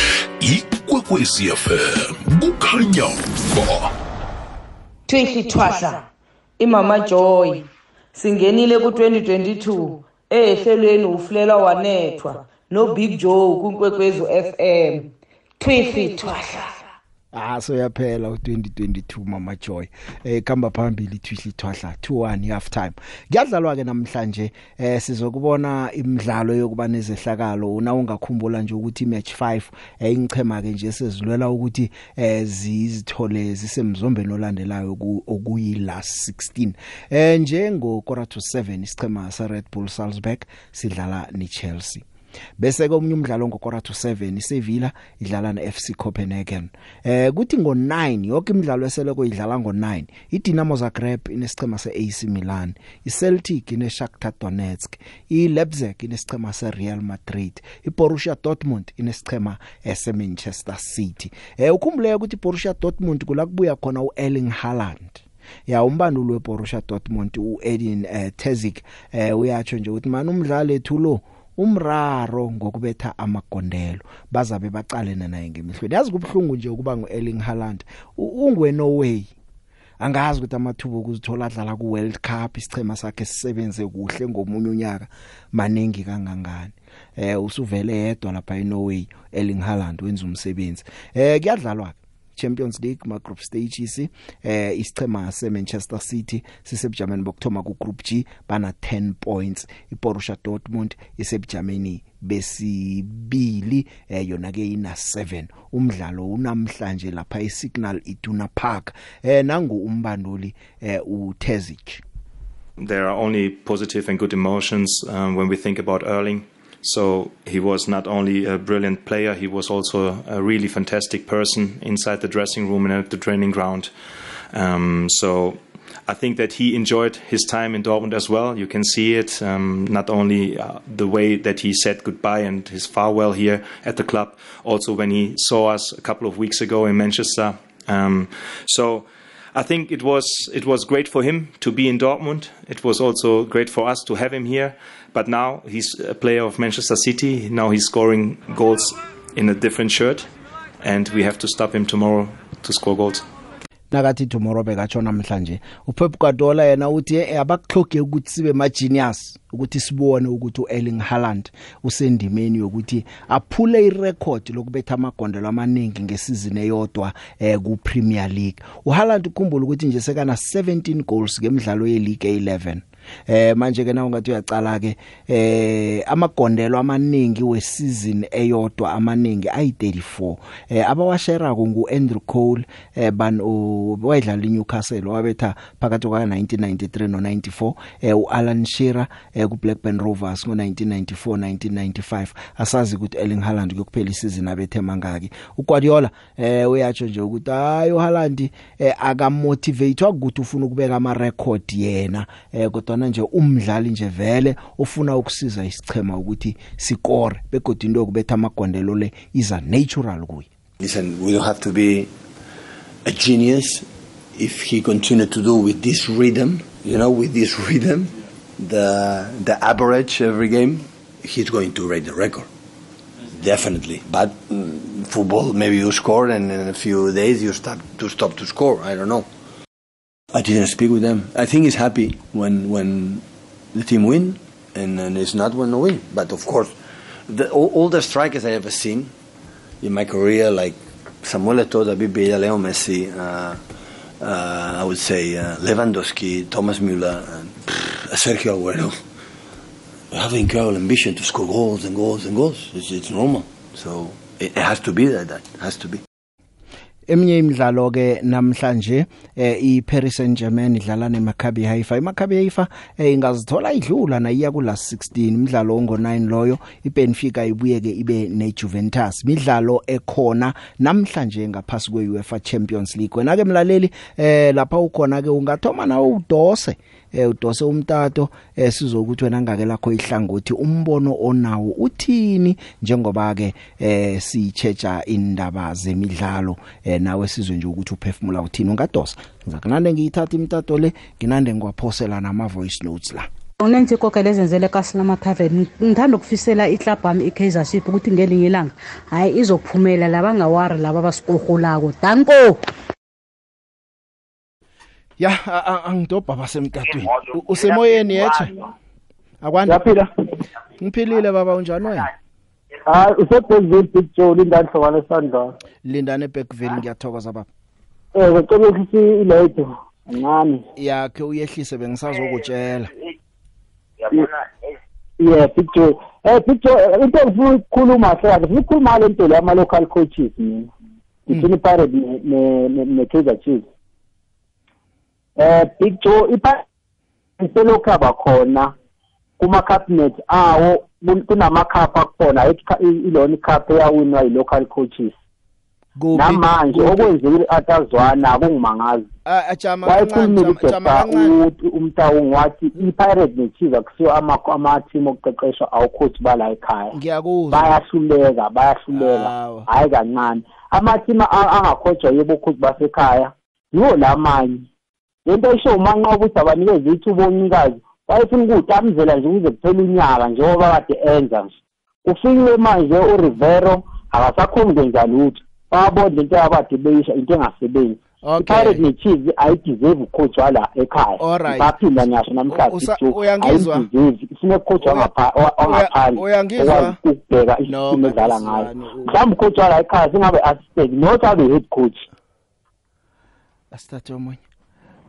zomrhatsho ikwekwecfm kukhanya ba Twihli Thwahla imama Joy singenile ku2022 ehlelweni ufulela wanethwa no Big Joe kunkwekwezi FM Twihli Thwahla Ah so yaphela u2022 Mama Joy. Eh kamba phambili Twihli Thwahla 2-1 half time. Kuyadlalwa ke namhlanje eh sizokubona imidlalo yokuba nezehlakalo una ungakhumbula nje ukuthi match 5 eh ingichema ke nje sezilwela ukuthi eh zizithole zisemzombeni olandelayo okuyi last 16. Eh njengo quarter to 7 isichema se Red Bull Salzburg sidlala ni Chelsea. Bese ke omunye umdlalo ngokora to 7 iSevilla idlala neFC Copenhagen. Eh kuthi ngo9 yonke imidlalo esele koyidlala ngo9 iDynamo Zagreb inesichema seAC Milan iCeltic ineShakhtar Donetsk iLeipzig inesichema seReal Madrid iBorussia Dortmund inesichema eseManchester City. Eh ukhumbule ukuthi iBorussia Dortmund kula kubuya khona uErling Haaland. Ya umbanduli weBorussia Dortmund uEdin uh, Terzic eh uyatsho nje ukuthi man umdlalo ethu lo umraro ngokubetha amagondelo. Bazabe baqalene naye ngemihlweni. Yazi kubhlungu nje ukuba nguErling Haaland. Ungwe no way angazi ukuthi amathuba okuzithola adlala ku World Cup isichema sakhe sisebenze kuhle ngomunye unyaka. Maningi kangangani. Eh usuvele yedwa lapha eNorway Erling Haaland wenza umsebenzi. Eh kuyadlalwa Champions League ma group stages eh isichema seManchester City sisebujameni bokthoma ku group G bana 10 points. iBorussia Dortmund isebujameni besibili eh yona ke ina 7 umdlalo unamhlanje lapha eSignal Iduna Park. Eh nangu umbanduli eh uTezic. There are only positive and good emotions um, when we think about Erling. So he was not only a brilliant player, he was also a really fantastic person inside the dressing room and at the training ground. Um, so I think that he enjoyed his time in Dortmund as well. You can see it, um, not only uh, the way that he said goodbye and his farewell here at the club, also when he saw us a couple of weeks ago in Manchester. Um, so I think it was it was great for him to be in Dortmund. It was also great for us to have him here. But now he's a player of Manchester City. Now he's scoring goals in a different shirt, and we have to stop him tomorrow to score goals. nakathi tomorrow bekatsho namhlanje uPep Guardiola yena uthi abakuhloge ukuthi sibe ma genius ukuthi sibone ukuthi uErling Haaland usendimeni yokuthi aphule irecord lokubetha amagondelo amaningi ngesizini eyodwa eh ku Premier League uHaaland ukhumbula ukuthi nje sekana 17 goals ngemidlalo ye League 11 eh manje ke na ungathi uyacala ke eh amagondelo amaningi wesizini eyodwa amaningi ayi34 eh abawashera ngu Andrew Cole eh ban wayidlala iNewcastle wabetha phakathi kwa 1993 no 94 eh uAlan Shearer eh ku Blackburn Rovers ngo 1994 1995 asazi ukuthi Erling Haaland kuyokuphela isizini abethe mangaki. uGuardiola eh uyatsho nje ukuthi hayi uHaaland eh akamotivate ukuthi ufuna ukubeka ama record yena eh kodwa nje umdlali nje vele ufuna ukusiza isichema ukuthi sikore begodwa into yokubetha amagondelo le iza natural kuye Listen, we don't have to be a genius if he continue to do with this rhythm, you know, with this rhythm, the the average every game, he's going to break the record. Definitely. But mm, football, maybe you score and in a few days you start to stop to score. I don't know. I didn't speak with them. I think he's happy when when the team win, and, and it's not when they win. But of course, the, all, all the strikers I ever seen in my career, like Samuel Eto'o, David Villa, Leo Messi, uh, uh, I would say uh, Lewandowski, Thomas Müller, and pff, Sergio Aguero, have incredible ambition to score goals and goals and goals. It's, it's normal. So it, it has to be like that. It has to be. Eminye imidlalo ke namhlanje eh, iParis Saint-Germain idlala neMaccabi Haifa. iMaccabi Haifa eh, ingazithola idlula na iya ku last 16 imidlalo ongo 9 loyo iBenfica ibuye ke ibe neJuventus. Midlalo ekhona namhlanje ngaphasi kweUEFA Champions League. Wena ke mlaleli eh lapha ukhona ke ungathoma nawe udose eh udose umtato eh sizokuthi wena ngake lakho ihlangothi umbono onawo uthini? Njengoba ke eh sichecha indaba zemidlalo eh nawe sizwe nje ukuthi uphefumula uthini? Ungadosa. Ngizakunande ngiyithatha imtato le nginande ngiwaphosela nama voice notes la. Unenze ikokelo ezenzele kasilama tavern ngithanda ukufisela iClub yami iKaizer Chiefs ukuthi ngelinye ilanga hayi izokuphumela labangawari laba basikorhulako danko! Ya a- a- angidobha basemtatweni U- usemoyeni yethe akwani yaphila ngiphilile baba unjani wena hayi usebhekville big joe lindani hlokwane esandla lindane Bergville ngiyathokoza baba um ngicela ukuthi iledo ncane yakhe uyehlise bengisazokutshela yeah big joe eh big joe eh, into engifuna ukukhuluma hle kahle ngifuna ukukhuluma ngale nto le yama-local coaches mina ngifuna ipirate ne-kaizer chiefs eh big joe ipirate selokhu abakhona kuma-cabinet awo kun- kunama-cup akhona ethi ka- i- ilona icup eyawinwa yi-local coaches. Namanje okwenzekile atazwana akungimangazi ajama wayekhulumile kancane jama kancane. udokta umtawung wathi i-pirate ne-chiefs akusiwo ama- ama-team okuqeqeshwa awukhothi bala ekhaya. Ngiyakuzwa. Bayahluleka bayahluleka. Hhayi kancane. Ama-team a- angakhojwa yebo okhothi basekhaya yiwo lamanye lento esho umanqoba ukuthi abanikeze ithuba omnikazi. Wayefuna ukuwutamzela nje ukuze kuphela unyaka njengoba kade enza nje. Kufikile manje urivero akasakhoni kwenza lutho. Bayabona lento yabade beyisha into engasebenzi. I-pirate ne-chiefs ayideserve ucoach wala ekhaya. Alright. baphinda nyasho namhlanje Usa- Joe, uyangizwa? ayideserve ifuna ucoach wangapha- wa- wangaphandle. uyangizwa? okwazi ukubheka isitima edlala ngayo. mhlawumbe ucoach wala ekhaya singabe assistant not abe head coach. Asithathe omunye.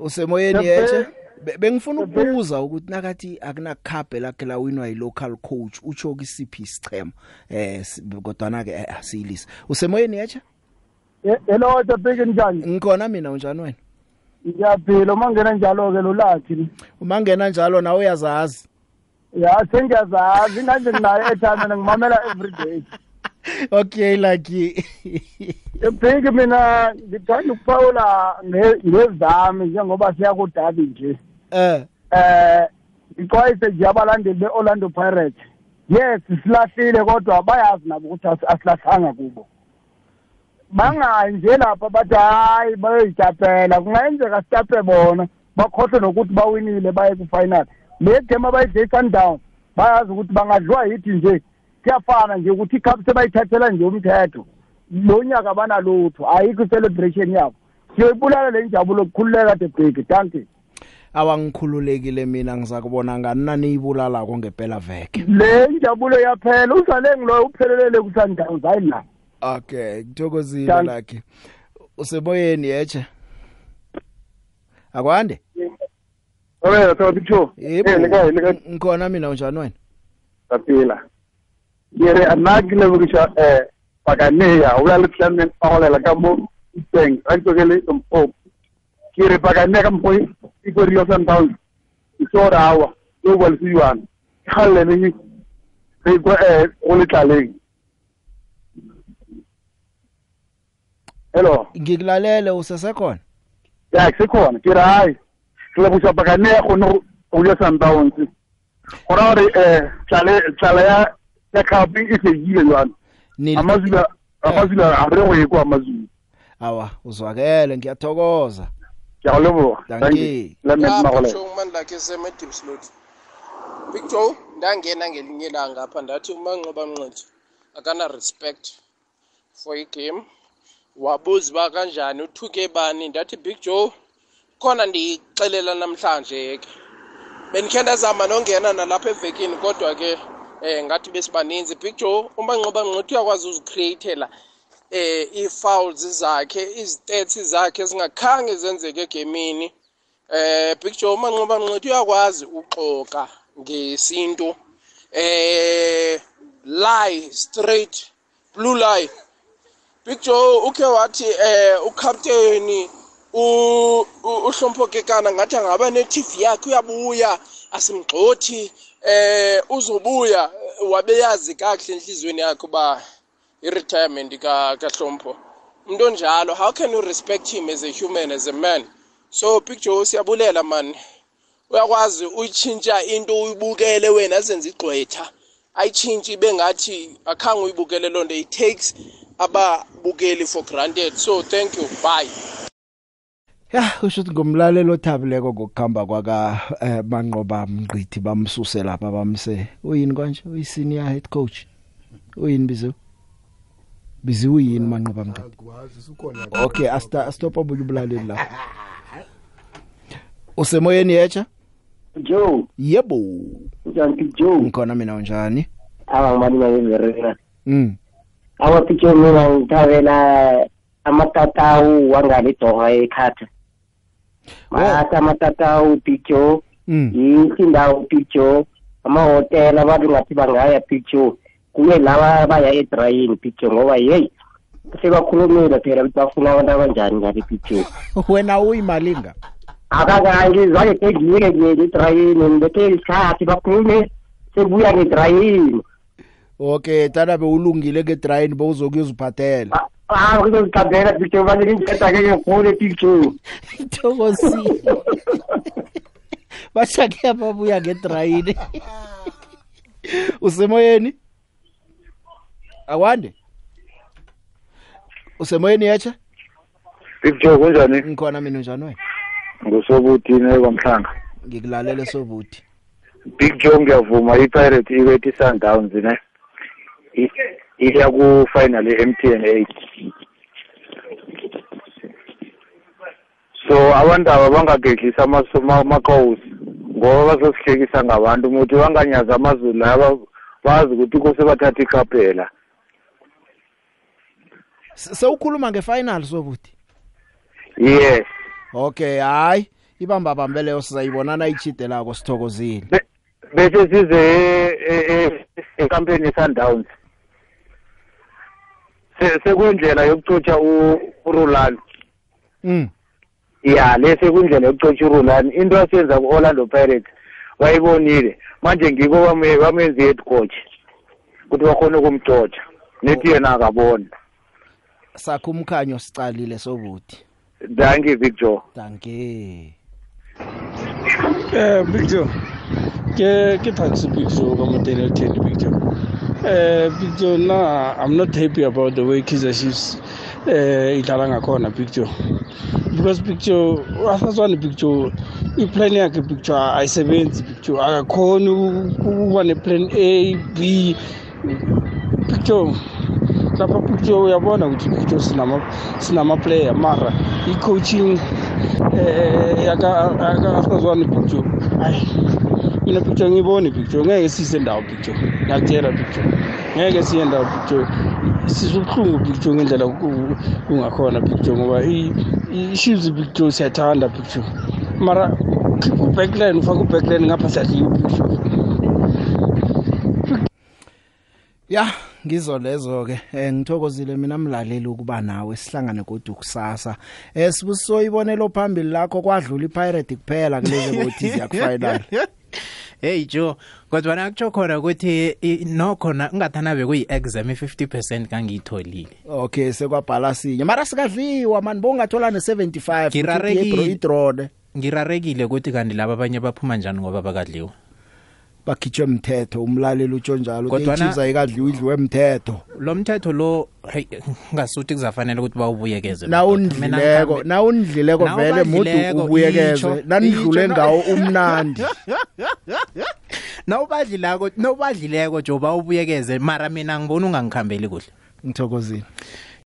Usemoyeni yethe Be- bengifuna ukubuza ukuthi nakathi akuna cup lakhe la winwa yi local coach ucho kisiphi isichema eh si- kodwa na ke asilisa usemoyeni yethe hello tabheke njani? Ngikhona mina unjani wena? Ngiyaphila uma ngena njalo-ke lolathi uma ngena njalo nawe uyazazi. Ya sengiyazazi inganje nginayo mina ngimamela every day. Okay lucky. ebheki mina ngithanda ukuphawula nge- ngezami njengoba siyakudabi nje. Eh. Eh ngixwayise nje abalandeli be-orlando pirates. Yes silahlile kodwa bayazi nabo ukuthi asi- asilahlanga kubo. Bangayi nje lapha bathi hayi bayoyitapela. Kungayenzeka sitape bona bakhohlwe nokuthi bawinile baye ku-final. Le game abayidle i-sundown bayazi ukuthi bangadliwa yithi nje. Kuyafana nje ukuthi icup sebayithathela nje umthetho. Lo nyaka banalutho ayikho i-celebration yabo. Siyoyibulala le njabulo kukhululeka de bheki danke awangikhululekile mina ngizakubona nganani ibulalako ngempela veke? Le njabulo yaphela uzale ngiloyo uphelelele ku-sundowns hayi la. Okay ngithokozile Thank- lucky usemoyeni yethe akwande? Thobela thoba picture. Yebo. Eh leka leka ngikhona mina unjani wena? Tapila. Yere ana ke le bukisha eh pakaneya o ya le tlamme pagolela ka mo teng a tsogele mpo. Ke re pakaneya ka mpo i go rio san down. I so rawa. Yo si yuan. Khale ni re go eh go le tlaleng. Hello. ngikulalele usesekhona ya kusekhona ke re hayi ke lebosa pakaneya kgone go ja sundowns go ra gore um tlala ya cup e fekile jwana amazulu amazulu a re go ye ko amazulu awa uzwakele ngiyathokoza. Ke a go leboga Dankie. Picture mandlakhe semedipslot big joe ndangena ngelinye ilanga apha ndathi umanqoba mnqithi akana respect for igame. Wabuza uba kanjani uthuke bani? Ndathi big joe khona ndiyixelela namhlanje ke. Bendikhe ndazama nongena nalapha evekini kodwa ke eh ngathi besibaninzi big joe umanqoba mnqithi uyakwazi uzicreatela eh ii-fouls zakhe izitets zakhe zingakhange zenzeke egemini. Eh big joe umanqoba mnqithi uyakwazi uxoka ngesintu eh lie straight blue lie. Big joe ukhe wathi eh ukapteni uhlompokekana ngathi angaba ne-tv yakhe uyabuya. Asimgxothi eh uzobuya wabeyazi kakuhle enhliziyweni yakhe uba i-retirement ka- kahlompho. Umuntu onjalo how can you respect him as a human as a man? So big joe siyabulela man. Uyakwazi uyitshintsha into uyibukele wena azenze igqwetha. Ayitshintshe ibe ngathi akhange uyibukele loo nto. It takes ababukeli for granted. So thank you. Bye. Ya usho ukuthi ngumlalelo othabileko ngokuhamba kwaka eh, manqoba mngqithi bamsuse lapha bamse uyini konje uyi-senior head coach? Uyini bizo bizi uyini manqoba mngqithi? Okay asta astop omunye umlaleli la usemoyeni yecha Joe yebo. Njani Big Joe ngikhona mina unjani? Awa ngimali ngayeverena mm awa Big Joe mina ngithabela amatatawu wangale doha ekhatha masa amatatawu Mm. yihle indawo Big Joe amahotela abantu ngathi bangaya Big Joe kube laba baya edrayini Big Joe ngoba yeyi sebakhulumile phela ukuthi bafuna abantu abanjani ngale Big Joe wena uyimalinga akakangizake sengiyeke nje edrayini ngibethe isikhathi bakhulume sebuya ngedrayini okay tana bewulungile ke drain bowuzokuyoziphathela ah kuzozithandela picture baleke ngithetha ke ngifune picture thokozile bashake ababuya ngedrain usemoyeni awande usemoyeni yecha Big Joe kunjani ngikhona mina njani wena ngusobuthi nekwamhlanga ngikulalele sobuthi Big Joe ngiyavuma i-Pirate ibethi Sundowns ne I- iya ku final ye-MTN 8 so abantu aba bangagehlisa amakosi ngoba bazosihlekisa ngabantu umuthi banganyaza amazulu laya bazi ukuthi kose bathatha ikhaphela S- sewukhuluma ngefinal sobuthi? Yes. Okay hayi ibamba bambeleyo sizayibonana ichidelako sithokozile. Bese size e- e- e- ekampeni ye-Sundowns Se- sekuyindlela yokucotsha u- urulani. Mm. Ya lese kuyindlela yokucotsha urulani. Into asenza ku-orlando pirates bayibonile manje ngiko bame- bamenze i-head coach ukuthi bakhone ukumcotsha nethi yena akabona sakho umkhanyo sicalile sobuthi. Danke big joe. Danke Eh Big Joe. Ke ke thanks Big Joe ka motene ten Big Joe. Eh Big Joe na I'm not happy about the way Kaizer Chiefs eh idlala ngakhona Big Joe. Because Big Joe asazwana Big Joe iplan yakhe Big Joe ayisebenzi Big Joe. Akakhoni ukuba neplan A B. Big Joe lapha Big Joe uyabona ukuthi Big Joe sinama sinama player mara i coaching eh yaka akasazwana Big Joe hayi mina Big Joe ngibone Big Joe ngeke sise ndawo Big Joe ngiyakutshela Big Joe ngeke siye ndawo Big Joe sizobuhlungu Big Joe ngendlela ku- kungakhona Big Joe ngoba i i- Chiefs Big Joe siyathanda Big Joe mara khipha ubackline ufake ubackline ngapha siyadliwa Big Joe Ya ngizo lezo ke. Eh ngithokozile mina mlaleli ukuba nawe sihlangane kodwa kusasa. Eh sibuso ibonelo phambili lakho kwadlula iPirate kuphela kulezi bothi ziya final Hey Joe, kodwa nakutsho khona ukuthi i- nokho na ngathana bekuyi exam i50% kangiyitholile. Okay sekwabhala sinye mara sikadliwa man bongathola ne 75 Ngirarekile. idrone Ngirarekile ukuthi kanti laba abanye baphuma njani ngoba bakadliwa. Bakhitshwe umthetho umlaleli utsho njalo Kodwana- Chiefs ayikadliwa idliwe umthetho Lo mthetho lo hey ngasuthi kuzafanele ukuthi bawubuyekeze. na Mina undlileko ngihambe- na undlileko Na vele ubadlileko, mudu ubuyekeze. itsho, nanidlule itsho, ngawo no- umnandi Nawubadlilako nawubadlileko Joe bawubuyekeze. Mara mina ngibona ungangikhambeli kuhle. ngithokozile.